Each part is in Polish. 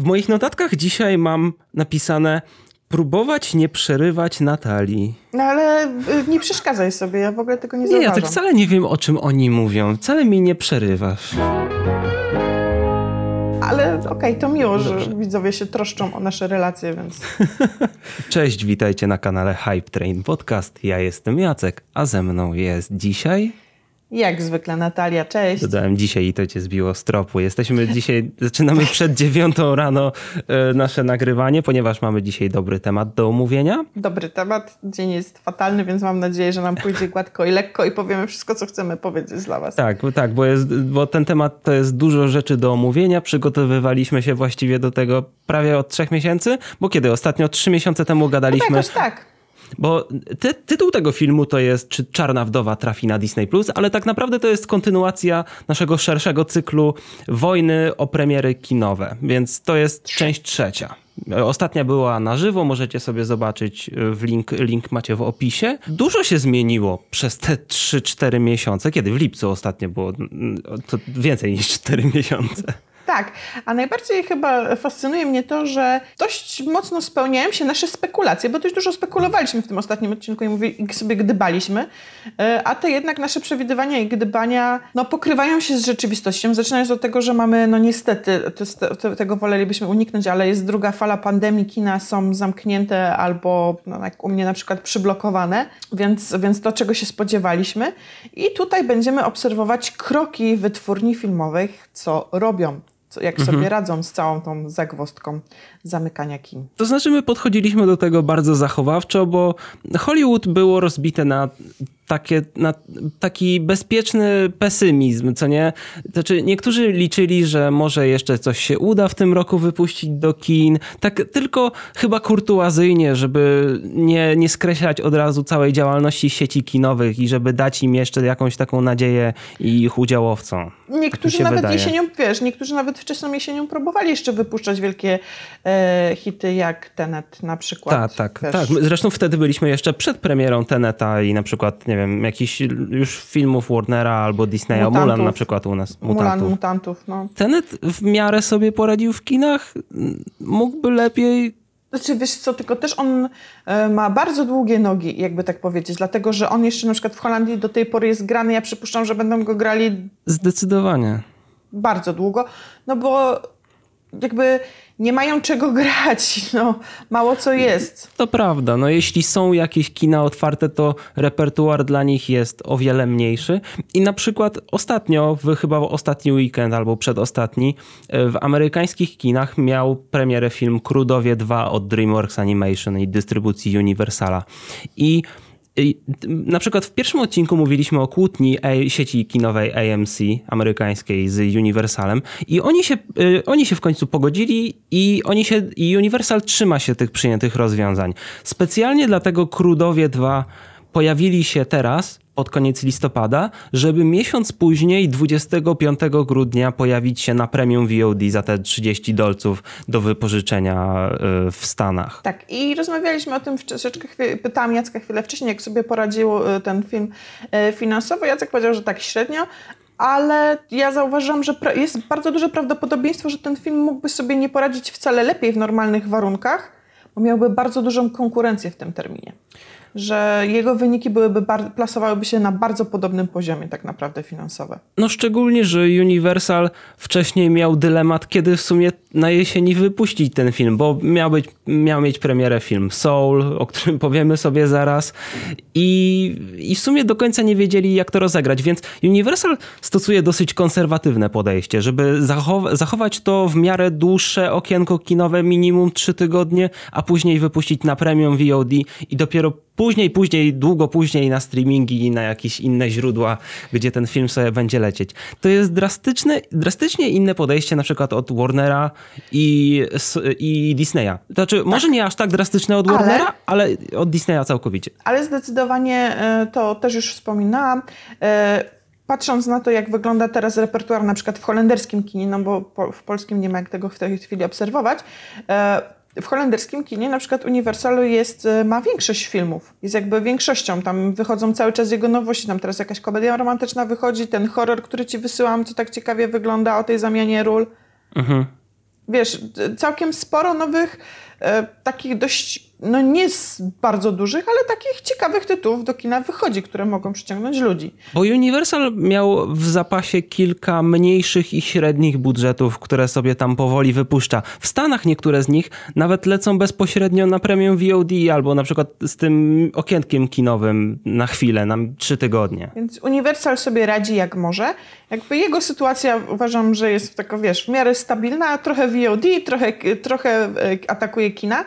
W moich notatkach dzisiaj mam napisane próbować nie przerywać Natalii. No ale y, nie przeszkadzaj sobie, ja w ogóle tego nie Nie, zauważam. ja tak wcale nie wiem, o czym oni mówią. Wcale mi nie przerywasz. Ale okej, to miło, że widzowie się troszczą o nasze relacje, więc Cześć, witajcie na kanale Hype Train Podcast. Ja jestem Jacek, a ze mną jest dzisiaj... jak zwykle Natalia, cześć. Dodałem dzisiaj i to cię zbiło z tropu. Jesteśmy dzisiaj, zaczynamy przed dziewiątą rano e, nasze nagrywanie, ponieważ mamy dzisiaj dobry temat do omówienia. Dobry temat, dzień jest fatalny, więc mam nadzieję, że nam pójdzie gładko i lekko i powiemy wszystko, co chcemy powiedzieć dla was. Tak, tak, bo, jest, bo ten temat to jest dużo rzeczy do omówienia. Przygotowywaliśmy się właściwie do tego prawie od trzech miesięcy, bo kiedy? Ostatnio trzy miesiące temu No gadaliśmy. jakoś tak. Bo ty, tytuł tego filmu to jest Czy Czarna Wdowa trafi na Disney+, ale tak naprawdę to jest kontynuacja naszego szerszego cyklu Wojny o premiery kinowe, więc to jest część trzecia. Ostatnia była na żywo, możecie sobie zobaczyć w link, link macie w opisie. Dużo się zmieniło przez te 3-4 miesiące. Kiedy? W lipcu ostatnio było, to więcej niż 4 miesiące. Tak, a najbardziej chyba fascynuje mnie to, że dość mocno spełniają się nasze spekulacje, bo dość dużo spekulowaliśmy w tym ostatnim odcinku i, mówię, sobie gdybaliśmy, e, a te jednak nasze przewidywania i gdybania no, pokrywają się z rzeczywistością, zaczynając od tego, że mamy, no niestety, tego wolelibyśmy uniknąć, ale jest druga fala pandemii, kina są zamknięte albo no, jak u mnie na przykład przyblokowane, więc, więc to, czego się spodziewaliśmy. I tutaj będziemy obserwować kroki wytwórni filmowych, co robią co- jak sobie radzą z całą tą zagwozdką zamykania kin. To znaczy, my podchodziliśmy do tego bardzo zachowawczo, bo Hollywood było rozbite na, takie, na taki bezpieczny pesymizm, co nie? Znaczy, niektórzy liczyli, że może jeszcze coś się uda w tym roku wypuścić do kin, tak tylko chyba kurtuazyjnie, żeby nie, nie skreślać od razu całej działalności sieci kinowych i żeby dać im jeszcze jakąś taką nadzieję i ich udziałowcom. Niektórzy się nawet wydaje. jesienią, wiesz, niektórzy nawet wczesną jesienią próbowali jeszcze wypuszczać wielkie e, hity jak Tenet na przykład. Tak, tak, wiesz. tak. Zresztą wtedy byliśmy jeszcze przed premierą Teneta i na przykład, nie wiem, jakichś już filmów Warnera albo Disneya. Mutantów. Mulan na przykład u nas. Mulan Mutantów. mutantów, no. Tenet w miarę sobie poradził w kinach. Mógłby lepiej. Znaczy, wiesz co, tylko też on e, ma bardzo długie nogi, jakby tak powiedzieć, dlatego, że on jeszcze na przykład w Holandii do tej pory jest grany, ja przypuszczam, że będą go grali Zdecydowanie. bardzo długo, no bo jakby nie mają czego grać, no mało co jest. To prawda. No jeśli są jakieś kina otwarte, to repertuar dla nich jest o wiele mniejszy. I na przykład ostatnio, w chyba ostatni weekend albo przedostatni, w amerykańskich kinach miał premierę film Krudowie 2 od DreamWorks Animation i dystrybucji Universala. I na przykład w pierwszym odcinku mówiliśmy o kłótni sieci kinowej AMC amerykańskiej z Universalem i oni się, y, oni się w końcu pogodzili i oni się, i Universal trzyma się tych przyjętych rozwiązań. Specjalnie dlatego Krudowie 2 pojawili się teraz pod koniec listopada, żeby miesiąc później, 25 grudnia, pojawić się na premium VOD za te 30 dolców do wypożyczenia y, w Stanach. Tak, i rozmawialiśmy o tym troszeczkę, pytałam Jacka chwilę wcześniej, jak sobie poradził e, ten film e, finansowo. Jacek powiedział, że tak średnio, ale ja zauważyłam, że jest bardzo duże prawdopodobieństwo, że ten film mógłby sobie nie poradzić wcale lepiej w normalnych warunkach, bo miałby bardzo dużą konkurencję w tym terminie. Że jego wyniki byłyby plasowałyby się na bardzo podobnym poziomie tak naprawdę finansowe. No szczególnie, że Universal wcześniej miał dylemat, kiedy w sumie na jesieni wypuścić ten film, bo miał, być, miał mieć premierę film Soul, o którym powiemy sobie zaraz i, i w sumie do końca nie wiedzieli jak to rozegrać, więc Universal stosuje dosyć konserwatywne podejście, żeby zachow- zachować to w miarę dłuższe okienko kinowe, minimum 3 tygodnie, a później wypuścić na premium VOD i dopiero później, później, długo później na streamingi i na jakieś inne źródła, gdzie ten film sobie będzie lecieć. To jest drastyczne, drastycznie inne podejście na przykład od Warnera i, i Disneya. Znaczy, może nie aż tak drastyczne od Ale- Warnera, ale od Disneya całkowicie. Ale zdecydowanie e, to też już wspominałam. e, Patrząc na to, jak wygląda teraz repertuar na przykład w holenderskim kinie, no bo po, w polskim nie ma jak tego w tej chwili obserwować, e, w holenderskim kinie na przykład Universalu jest, ma większość filmów. Jest jakby większością. Tam wychodzą cały czas jego nowości. Tam teraz jakaś komedia romantyczna wychodzi, ten horror, który ci wysyłam, co tak ciekawie wygląda o tej zamianie ról. Mhm. Wiesz, całkiem sporo nowych, e, takich dość, no nie z bardzo dużych, ale takich ciekawych tytułów do kina wychodzi, które mogą przyciągnąć ludzi. Bo Universal miał w zapasie kilka mniejszych i średnich budżetów, które sobie tam powoli wypuszcza. W Stanach niektóre z nich nawet lecą bezpośrednio na premium VOD albo na przykład z tym okienkiem kinowym na chwilę, na trzy tygodnie. Więc Universal sobie radzi jak może. Jakby jego sytuacja uważam, że jest taka, wiesz, w miarę stabilna, trochę VOD, trochę, trochę e, atakuje kina.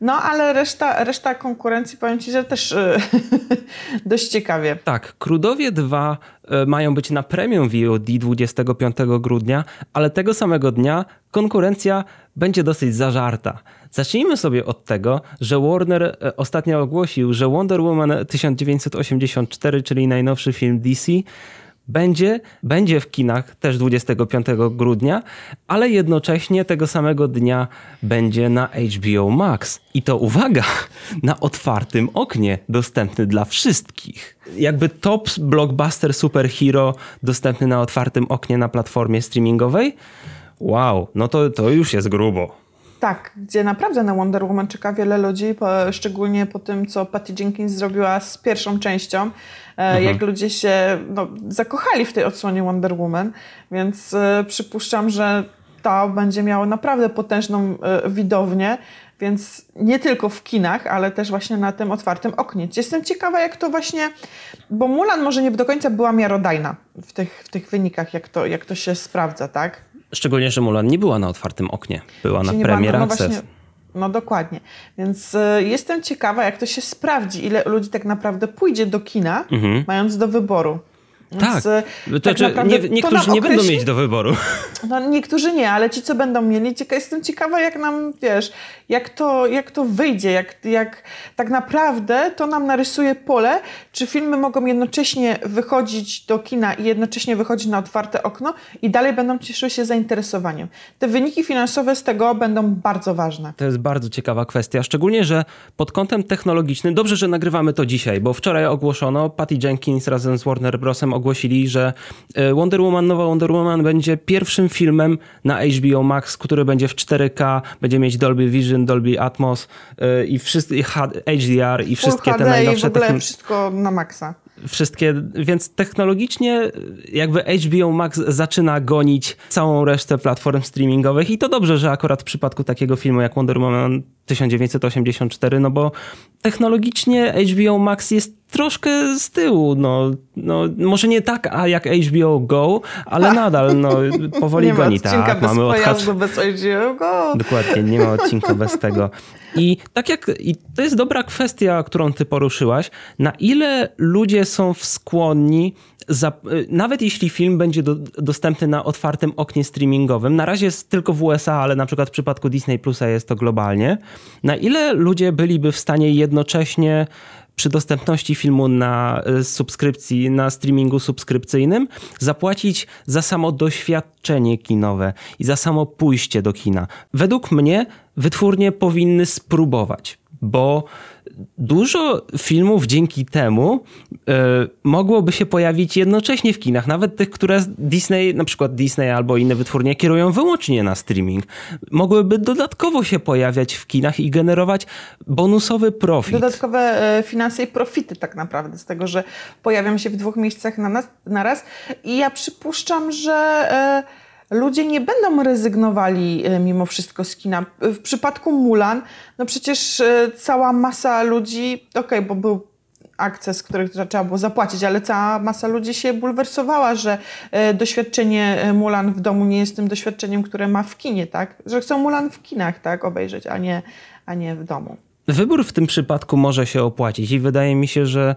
No, ale reszta, reszta konkurencji, powiem Ci, że też e, dość ciekawie. Tak, Krudowie 2 e, mają być na premium VOD 25 grudnia, ale tego samego dnia konkurencja będzie dosyć zażarta. Zacznijmy sobie od tego, że Warner ostatnio ogłosił, że Wonder Woman 1984, czyli najnowszy film DC, będzie, będzie w kinach też 25 grudnia, ale jednocześnie tego samego dnia będzie na HBO Max. I to uwaga, na otwartym oknie, dostępny dla wszystkich. Jakby top blockbuster superhero dostępny na otwartym oknie na platformie streamingowej. Wow, no to, to już jest grubo. Tak, gdzie naprawdę na Wonder Woman czeka wiele ludzi, po, szczególnie po tym, co Patty Jenkins zrobiła z pierwszą częścią. Mhm. Jak ludzie się no, zakochali w tej odsłonie Wonder Woman, więc e, przypuszczam, że to będzie miało naprawdę potężną e, widownię, więc nie tylko w kinach, ale też właśnie na tym otwartym oknie. Jestem ciekawa, jak to właśnie, bo Mulan może nie do końca była miarodajna w tych, w tych wynikach, jak to, jak to się sprawdza, tak? Szczególnie, że Mulan nie była na otwartym oknie, była na Premier no, Access. Właśnie, no dokładnie. Więc y, jestem ciekawa, jak to się sprawdzi, ile ludzi tak naprawdę pójdzie do kina, mhm. mając do wyboru tak, e, to tak znaczy, nie, niektórzy nie będą mieć do wyboru. No, niektórzy nie, ale ci, co będą mieli, jestem ciekawa, jak nam, wiesz, jak to, jak to wyjdzie, jak, jak tak naprawdę to nam narysuje pole, czy filmy mogą jednocześnie wychodzić do kina i jednocześnie wychodzić na otwarte okno i dalej będą cieszyły się zainteresowaniem. Te wyniki finansowe z tego będą bardzo ważne. To jest bardzo ciekawa kwestia, szczególnie, że pod kątem technologicznym, dobrze, że nagrywamy to dzisiaj, bo wczoraj ogłoszono, Patty Jenkins razem z Warner Brosem ogłosili, że e, Wonder Woman, nowa Wonder Woman będzie pierwszym filmem na HBO Max, który będzie w 4K, będzie mieć Dolby Vision, Dolby Atmos e, i wszystkie HDR i wszystkie te najnowsze... I w ogóle wszystko na maksa wszystkie, więc technologicznie jakby HBO Max zaczyna gonić całą resztę platform streamingowych i to dobrze, że akurat w przypadku takiego filmu jak Wonder Woman 1984, no bo technologicznie HBO Max jest troszkę z tyłu, no, no może nie tak a jak HBO Go, ale nadal no, powoli nie goni. Ma tak, bez mamy odhacz... bez HBO Go. Dokładnie, nie ma odcinka bez tego. I tak jak, i to jest dobra kwestia, którą ty poruszyłaś, na ile ludzie są skłonni, za, nawet jeśli film będzie do, dostępny na otwartym oknie streamingowym, na razie jest tylko w USA, ale na przykład w przypadku Disney Plusa jest to globalnie, na ile ludzie byliby w stanie jednocześnie przy dostępności filmu na e, subskrypcji, na streamingu subskrypcyjnym, zapłacić za samo doświadczenie kinowe i za samo pójście do kina. Według mnie wytwórnie powinny spróbować, bo dużo filmów dzięki temu y, mogłoby się pojawić jednocześnie w kinach, nawet tych, które Disney, na przykład Disney albo inne wytwórnie kierują wyłącznie na streaming. Mogłyby dodatkowo się pojawiać w kinach i generować bonusowy profit. Dodatkowe e, finanse i profity tak naprawdę z tego, że pojawiam się w dwóch miejscach na, nas, na raz i ja przypuszczam, że y, ludzie nie będą rezygnowali e, mimo wszystko z kina. W przypadku Mulan, no przecież e, cała masa ludzi, okej, okay, bo był akces, który trzeba było zapłacić, ale cała masa ludzi się bulwersowała, że e, doświadczenie Mulan w domu nie jest tym doświadczeniem, które ma w kinie, tak? Że chcą Mulan w kinach, tak, obejrzeć, a nie, a nie w domu. Wybór w tym przypadku może się opłacić i wydaje mi się, że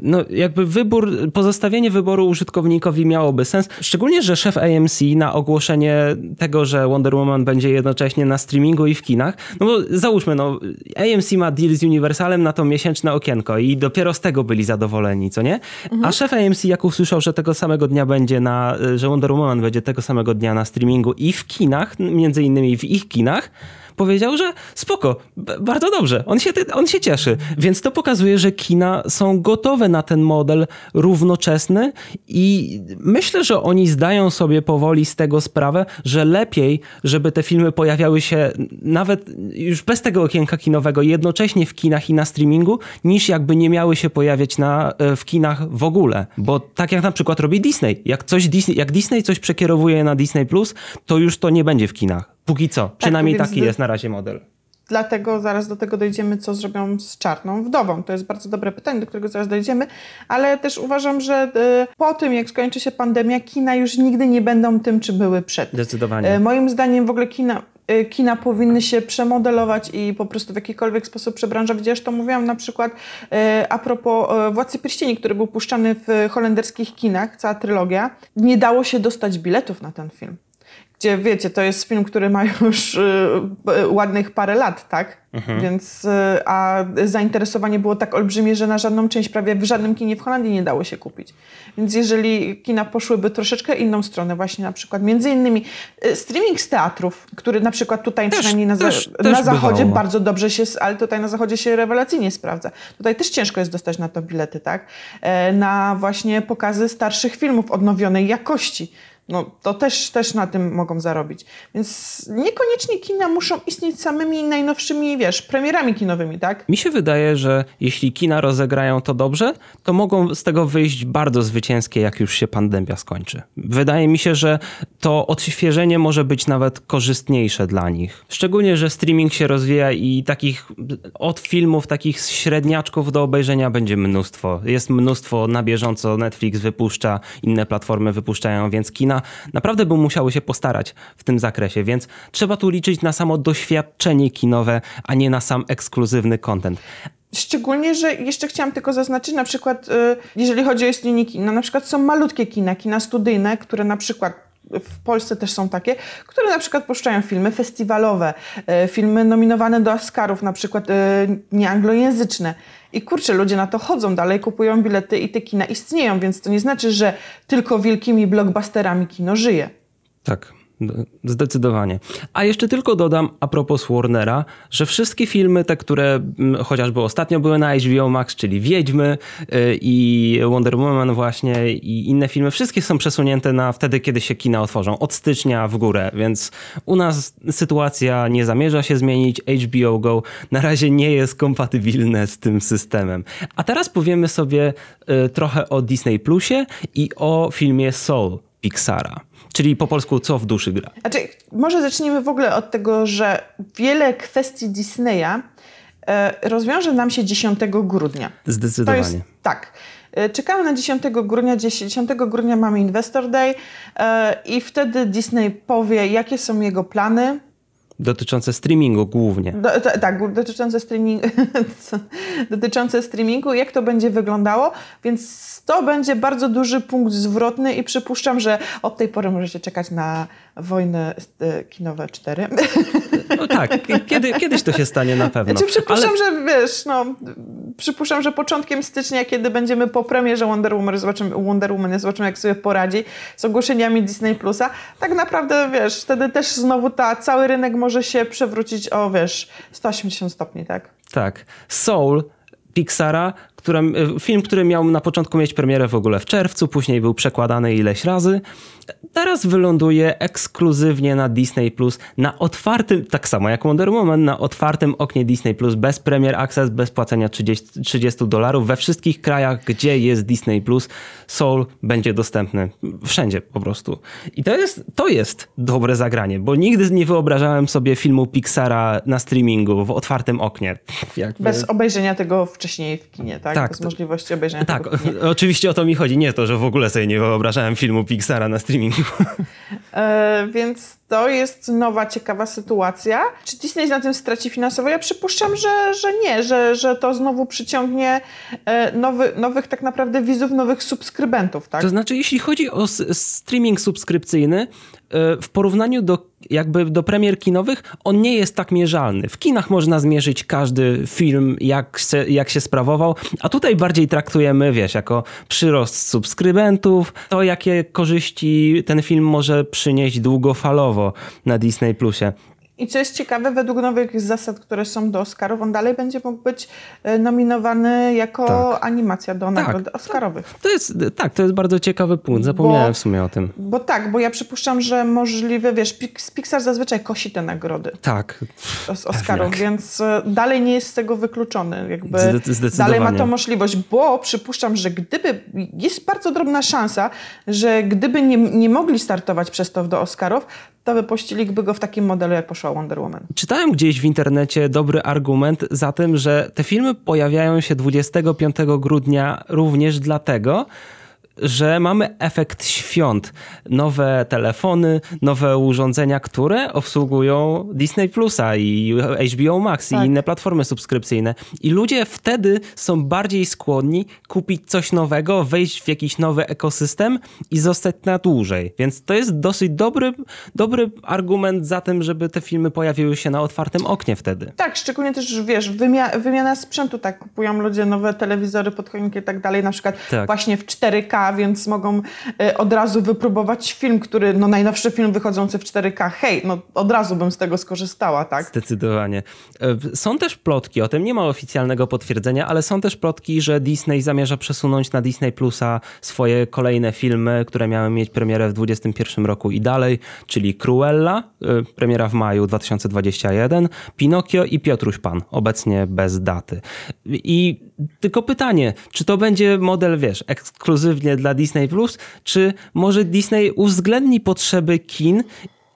no jakby wybór, pozostawienie wyboru użytkownikowi miałoby sens. Szczególnie, że szef AMC na ogłoszenie tego, że Wonder Woman będzie jednocześnie na streamingu i w kinach, no bo załóżmy, no AMC ma deal z Universalem na to miesięczne okienko i dopiero z tego byli zadowoleni, co nie? Mhm. A szef AMC jak usłyszał, że tego samego dnia będzie na, że Wonder Woman będzie tego samego dnia na streamingu i w kinach, między innymi w ich kinach, powiedział, że spoko, bardzo dobrze, on się, on się cieszy. Więc to pokazuje, że kina są gotowe na ten model równoczesny i myślę, że oni zdają sobie powoli z tego sprawę, że lepiej, żeby te filmy pojawiały się nawet już bez tego okienka kinowego jednocześnie w kinach i na streamingu, niż jakby nie miały się pojawiać na, e, w kinach w ogóle. Bo tak jak na przykład robi Disney. Jak, coś Disney, jak Disney coś przekierowuje na Disney+, Plus, to już to nie będzie w kinach. Póki co. Tak, Przynajmniej taki jest na razie model. Dlatego zaraz do tego dojdziemy, co zrobią z czarną wdową. To jest bardzo dobre pytanie, do którego zaraz dojdziemy, ale też uważam, że y, po tym, jak skończy się pandemia, kina już nigdy nie będą tym, czy były przed. Zdecydowanie. Y, moim zdaniem w ogóle kina, y, kina powinny się przemodelować i po prostu w jakikolwiek sposób przebranżować. Wiesz, to mówiłam na przykład a propos Władcy Pierścieni, który był puszczany w holenderskich kinach, cała trylogia. Nie dało się dostać biletów na ten film gdzie wiecie, to jest film, który ma już y, y, ładnych parę lat, tak? Mhm. Więc, y, a zainteresowanie było tak olbrzymie, że na żadną część prawie w żadnym kinie w Holandii nie dało się kupić. Więc jeżeli kina poszłyby troszeczkę inną stronę, właśnie na przykład między innymi streaming z teatrów, który na przykład tutaj też, przynajmniej na, też, na też zachodzie bywało. bardzo dobrze się, ale tutaj na zachodzie się rewelacyjnie sprawdza. Tutaj też ciężko jest dostać na to bilety, tak? E, na właśnie pokazy starszych filmów odnowionej jakości no to też, też na tym mogą zarobić. Więc niekoniecznie kina muszą istnieć samymi najnowszymi, wiesz, premierami kinowymi, tak? Mi się wydaje, że jeśli kina rozegrają to dobrze, to mogą z tego wyjść bardzo zwycięskie, jak już się pandemia skończy. Wydaje mi się, że to odświeżenie może być nawet korzystniejsze dla nich. Szczególnie, że streaming się rozwija i takich od filmów, takich średniaczków do obejrzenia będzie mnóstwo. Jest mnóstwo na bieżąco, Netflix wypuszcza, inne platformy wypuszczają, więc kina naprawdę by musiały się postarać w tym zakresie, więc trzeba tu liczyć na samo doświadczenie kinowe, a nie na sam ekskluzywny content. Szczególnie, że jeszcze chciałam tylko zaznaczyć, na przykład, y, jeżeli chodzi o istnienie kina, na przykład są malutkie kina, kina studyjne, które na przykład w Polsce też są takie, które na przykład puszczają filmy festiwalowe, y, filmy nominowane do Oscarów, na przykład y, nieanglojęzyczne. I kurczę, ludzie na to chodzą dalej, kupują bilety i te kina istnieją, więc to nie znaczy, że tylko wielkimi blockbusterami kino żyje. Tak. Zdecydowanie. A jeszcze tylko dodam a propos Warnera, że wszystkie filmy, te, które mm, chociażby ostatnio były na HBO Max, czyli Wiedźmy y, i Wonder Woman właśnie i inne filmy, wszystkie są przesunięte na wtedy, kiedy się kina otworzą, od stycznia w górę, więc u nas sytuacja nie zamierza się zmienić. HBO Go na razie nie jest kompatybilne z tym systemem. A teraz powiemy sobie y, trochę o Disney Plusie i o filmie Soul Pixara. Czyli po polsku co w duszy gra? Znaczy, może zacznijmy w ogóle od tego, że wiele kwestii Disneya e, rozwiąże nam się 10 grudnia. Zdecydowanie. Jest, tak. E, czekamy na 10 grudnia. 10 grudnia mamy Investor Day e, i wtedy Disney powie, jakie są jego plany, Dotyczące streamingu głównie. Do, to, tak, dotyczące, streaming, dotyczące streamingu, jak to będzie wyglądało, więc to będzie bardzo duży punkt zwrotny i przypuszczam, że od tej pory możecie czekać na wojny e, kinowe 4. No tak, kiedy, kiedyś to się stanie na pewno. Znaczy, przypuszczam, Ale... że wiesz, no, przypuszczam, że początkiem stycznia, kiedy będziemy po premierze Wonder Woman, zobaczymy, Wonder Woman, zobaczymy jak sobie poradzi z ogłoszeniami Disney Plusa, tak naprawdę, wiesz, wtedy też znowu ta, cały rynek może się przewrócić o, wiesz, 180 stopni, tak? Tak. Soul Pixara, który, film, który miał na początku mieć premierę w ogóle w czerwcu, później był przekładany ileś razy teraz wyląduje ekskluzywnie na Disney Plus, na otwartym, tak samo jak Wonder Woman, na otwartym oknie Disney Plus, bez Premier Access, bez płacenia 30, 30 dolarów. We wszystkich krajach, gdzie jest Disney Plus, Soul będzie dostępny. Wszędzie po prostu. I to jest, to jest dobre zagranie, bo nigdy nie wyobrażałem sobie filmu Pixara na streamingu w otwartym oknie. Jakby... Bez obejrzenia tego wcześniej w kinie, tak? Tak bez możliwości obejrzenia tak, tego oczywiście o to mi chodzi. Nie to, że w ogóle sobie nie wyobrażałem filmu Pixara na streamingu streamingu. E, więc to jest nowa, ciekawa sytuacja. Czy Disney na tym straci finansowo? Ja przypuszczam, że, że nie, że, że to znowu przyciągnie e, nowy, nowych tak naprawdę widzów, nowych subskrybentów. Tak? To znaczy, jeśli chodzi o streaming subskrypcyjny, e, w porównaniu do jakby do premier kinowych, on nie jest tak mierzalny. W kinach można zmierzyć każdy film, jak się, jak się sprawował, a tutaj bardziej traktujemy, wiesz, jako przyrost subskrybentów, to jakie korzyści ten film może przynieść długofalowo na Disney Plusie. I co jest ciekawe, według nowych zasad, które są do Oscarów, on dalej będzie mógł być e, nominowany jako tak. animacja do tak. nagród tak. Oscarowych. To jest, tak, to jest bardzo ciekawy punkt. Zapomniałem bo, w sumie o tym. Bo tak, bo ja przypuszczam, że możliwe, wiesz, Pixar zazwyczaj kosi te nagrody. Tak. Z Oscarów, Pewnie. więc e, dalej nie jest z tego wykluczony. Jakby dalej ma to możliwość, bo przypuszczam, że gdyby, jest bardzo drobna szansa, że gdyby nie, nie mogli startować przez to do Oscarów, to wypuściliby go w takim modelu, jak poszła Wonder Woman. Czytałem gdzieś w internecie dobry argument za tym, że te filmy pojawiają się 25 grudnia również dlatego, że mamy efekt świąt. Nowe telefony, nowe urządzenia, które obsługują Disney Plusa i HBO Max tak. i inne platformy subskrypcyjne. I ludzie wtedy są bardziej skłonni kupić coś nowego, wejść w jakiś nowy ekosystem i zostać na dłużej. Więc to jest dosyć dobry, dobry argument za tym, żeby te filmy pojawiły się na otwartym oknie wtedy. Tak, szczególnie też, wiesz, wymia wymiana sprzętu, tak, kupują ludzie nowe telewizory, podchoinki i tak dalej, na przykład tak. właśnie w 4K, więc mogą e, od razu wypróbować film, który, no najnowszy film wychodzący w 4K, hej, no od razu bym z tego skorzystała, tak? Zdecydowanie. E, są też plotki, o tym nie ma oficjalnego potwierdzenia, ale są też plotki, że Disney zamierza przesunąć na Disney Plusa swoje kolejne filmy, które miały mieć premierę w 2021 roku i dalej, czyli Cruella, e, premiera w maju 2021, Pinokio i Piotruś Pan, obecnie bez daty. I tylko pytanie, czy to będzie model, wiesz, ekskluzywnie dla Disney Plus, czy może Disney uwzględni potrzeby kin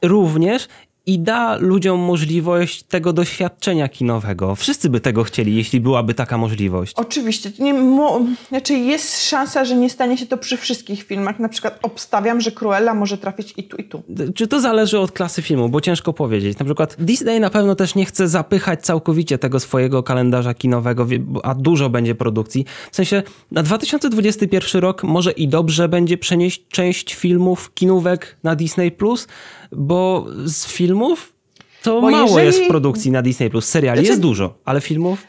również i da ludziom możliwość tego doświadczenia kinowego. Wszyscy by tego chcieli, jeśli byłaby taka możliwość. Oczywiście. Nie, mo, znaczy jest szansa, że nie stanie się to przy wszystkich filmach. Na przykład obstawiam, że Cruella może trafić i tu, i tu. Czy to zależy od klasy filmu, bo ciężko powiedzieć. Na przykład Disney na pewno też nie chce zapychać całkowicie tego swojego kalendarza kinowego, a dużo będzie produkcji. W sensie na 2021 rok może i dobrze będzie przenieść część filmów, kinówek na Disney+, bo z filmów to bo mało jeżeli... jest produkcji na Disney+. Seriali znaczy... jest dużo, ale filmów...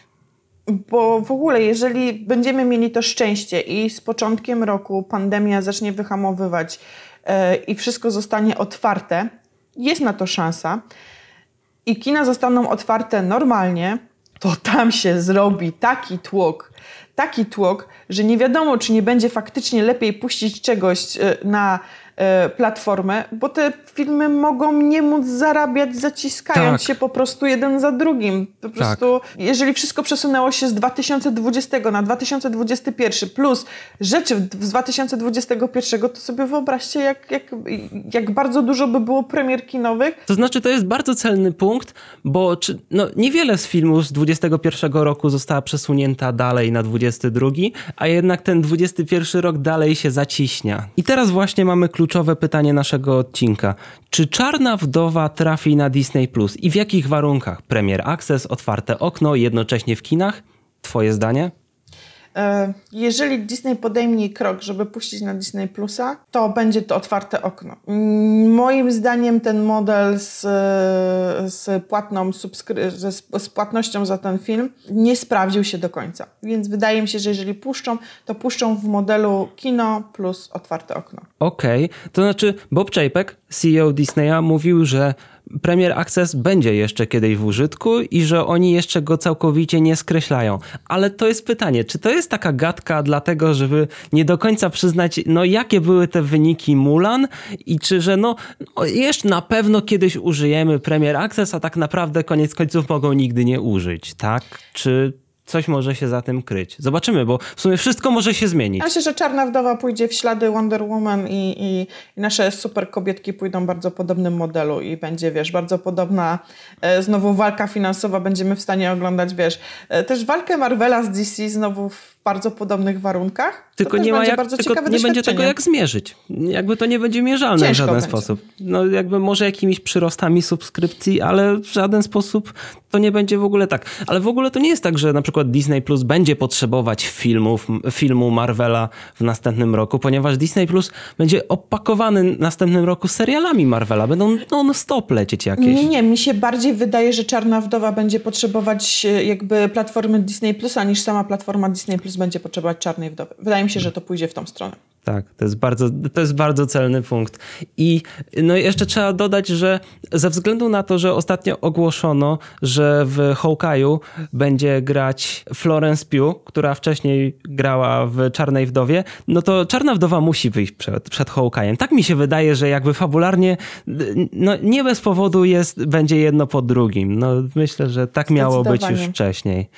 Bo w ogóle, jeżeli będziemy mieli to szczęście i z początkiem roku pandemia zacznie wyhamowywać yy, i wszystko zostanie otwarte, jest na to szansa i kina zostaną otwarte normalnie, to tam się zrobi taki tłok, taki tłok, że nie wiadomo, czy nie będzie faktycznie lepiej puścić czegoś e, na platformę, bo te filmy mogą nie móc zarabiać zaciskając tak. się po prostu jeden za drugim. Po tak. prostu, tak. jeżeli wszystko przesunęło się z 2020 na 2021 plus rzeczy z 2021, to sobie wyobraźcie, jak, jak, jak bardzo dużo by było premier kinowych. To znaczy, to jest bardzo celny punkt, bo czy, no, niewiele z filmów z 21 roku została przesunięta dalej na 22, a jednak ten 21 rok dalej się zaciśnia. I teraz właśnie mamy klucz kluczowe pytanie naszego odcinka. Czy Czarna Wdowa trafi na Disney Plus i w jakich warunkach? Premier Access, otwarte okno, jednocześnie w kinach? Twoje zdanie? E, jeżeli Disney podejmie krok, żeby puścić na Disney Plusa, to będzie to otwarte okno. Mm, moim zdaniem ten model z, z, płatną z płatnością za ten film nie sprawdził się do końca. Więc wydaje mi się, że jeżeli puszczą, to puszczą w modelu kino plus otwarte okno. Okej, okay. to znaczy Bob Chapek, CEO Disneya, mówił, że Premier Access będzie jeszcze kiedyś w użytku i że oni jeszcze go całkowicie nie skreślają. Ale to jest pytanie, czy to jest taka gadka dlatego, żeby nie do końca przyznać, no jakie były te wyniki Mulan i czy, że no jeszcze na pewno kiedyś użyjemy Premier Access, a tak naprawdę koniec końców mogą nigdy nie użyć, tak? Czy coś może się za tym kryć. Zobaczymy, bo w sumie wszystko może się zmienić. Myślę, że Czarna Wdowa pójdzie w ślady Wonder Woman i, i, i nasze super kobietki pójdą w bardzo podobnym modelu i będzie, wiesz, bardzo podobna e, znowu walka finansowa. Będziemy w stanie oglądać, wiesz, e, też walkę Marvela z DC znowu w bardzo podobnych warunkach. Tylko nie ma jak, tylko nie będzie tego jak zmierzyć. Jakby to nie będzie mierzalne Ciężko w żaden będzie. sposób. No jakby może jakimiś przyrostami subskrypcji, ale w żaden sposób to nie będzie w ogóle tak. Ale w ogóle to nie jest tak, że na przykład Disney Plus będzie potrzebować filmów, filmu Marvela w następnym roku, ponieważ Disney Plus będzie opakowany w następnym roku serialami Marvela. Będą non-stop lecieć jakieś. Nie, nie, mi się bardziej wydaje, że Czarna Wdowa będzie potrzebować e, jakby platformy Disney Plusa niż sama platforma Disney Plus będzie potrzebować Czarnej Wdowy. Wydaje mi się, że to pójdzie w tą stronę. Tak, to jest bardzo, to jest bardzo celny punkt. I no jeszcze trzeba dodać, że ze względu na to, że ostatnio ogłoszono, że w Hawkeye'u będzie grać Florence Pugh, która wcześniej grała w Czarnej Wdowie, no to Czarna Wdowa musi wyjść przed, przed Hawkeye'em. Tak mi się wydaje, że jakby fabularnie no nie bez powodu jest, będzie jedno po drugim. No myślę, że tak miało być już wcześniej.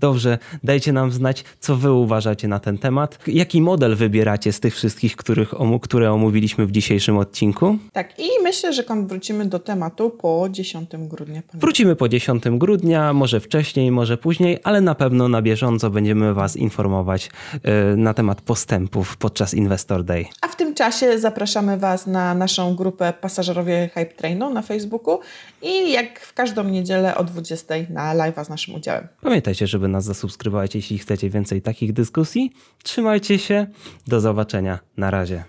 Dobrze, dajcie nam znać, co wy uważacie na ten temat. Jaki model wybieracie z tych wszystkich, których, które omówiliśmy w dzisiejszym odcinku? Tak, i myślę, że wrócimy do tematu po 10 grudnia. Wrócimy po 10 grudnia, może wcześniej, może później, ale na pewno na bieżąco będziemy Was informować yy, na temat postępów podczas Investor Day. A w tym czasie zapraszamy Was na naszą grupę Pasażerowie Hype Trainu na Facebooku i jak w każdą niedzielę o 20 na live z naszym udziałem. Pamiętajcie, żeby nas zasubskrybować, jeśli chcecie więcej takich dyskusji. Trzymajcie się. Do zobaczenia. Na razie.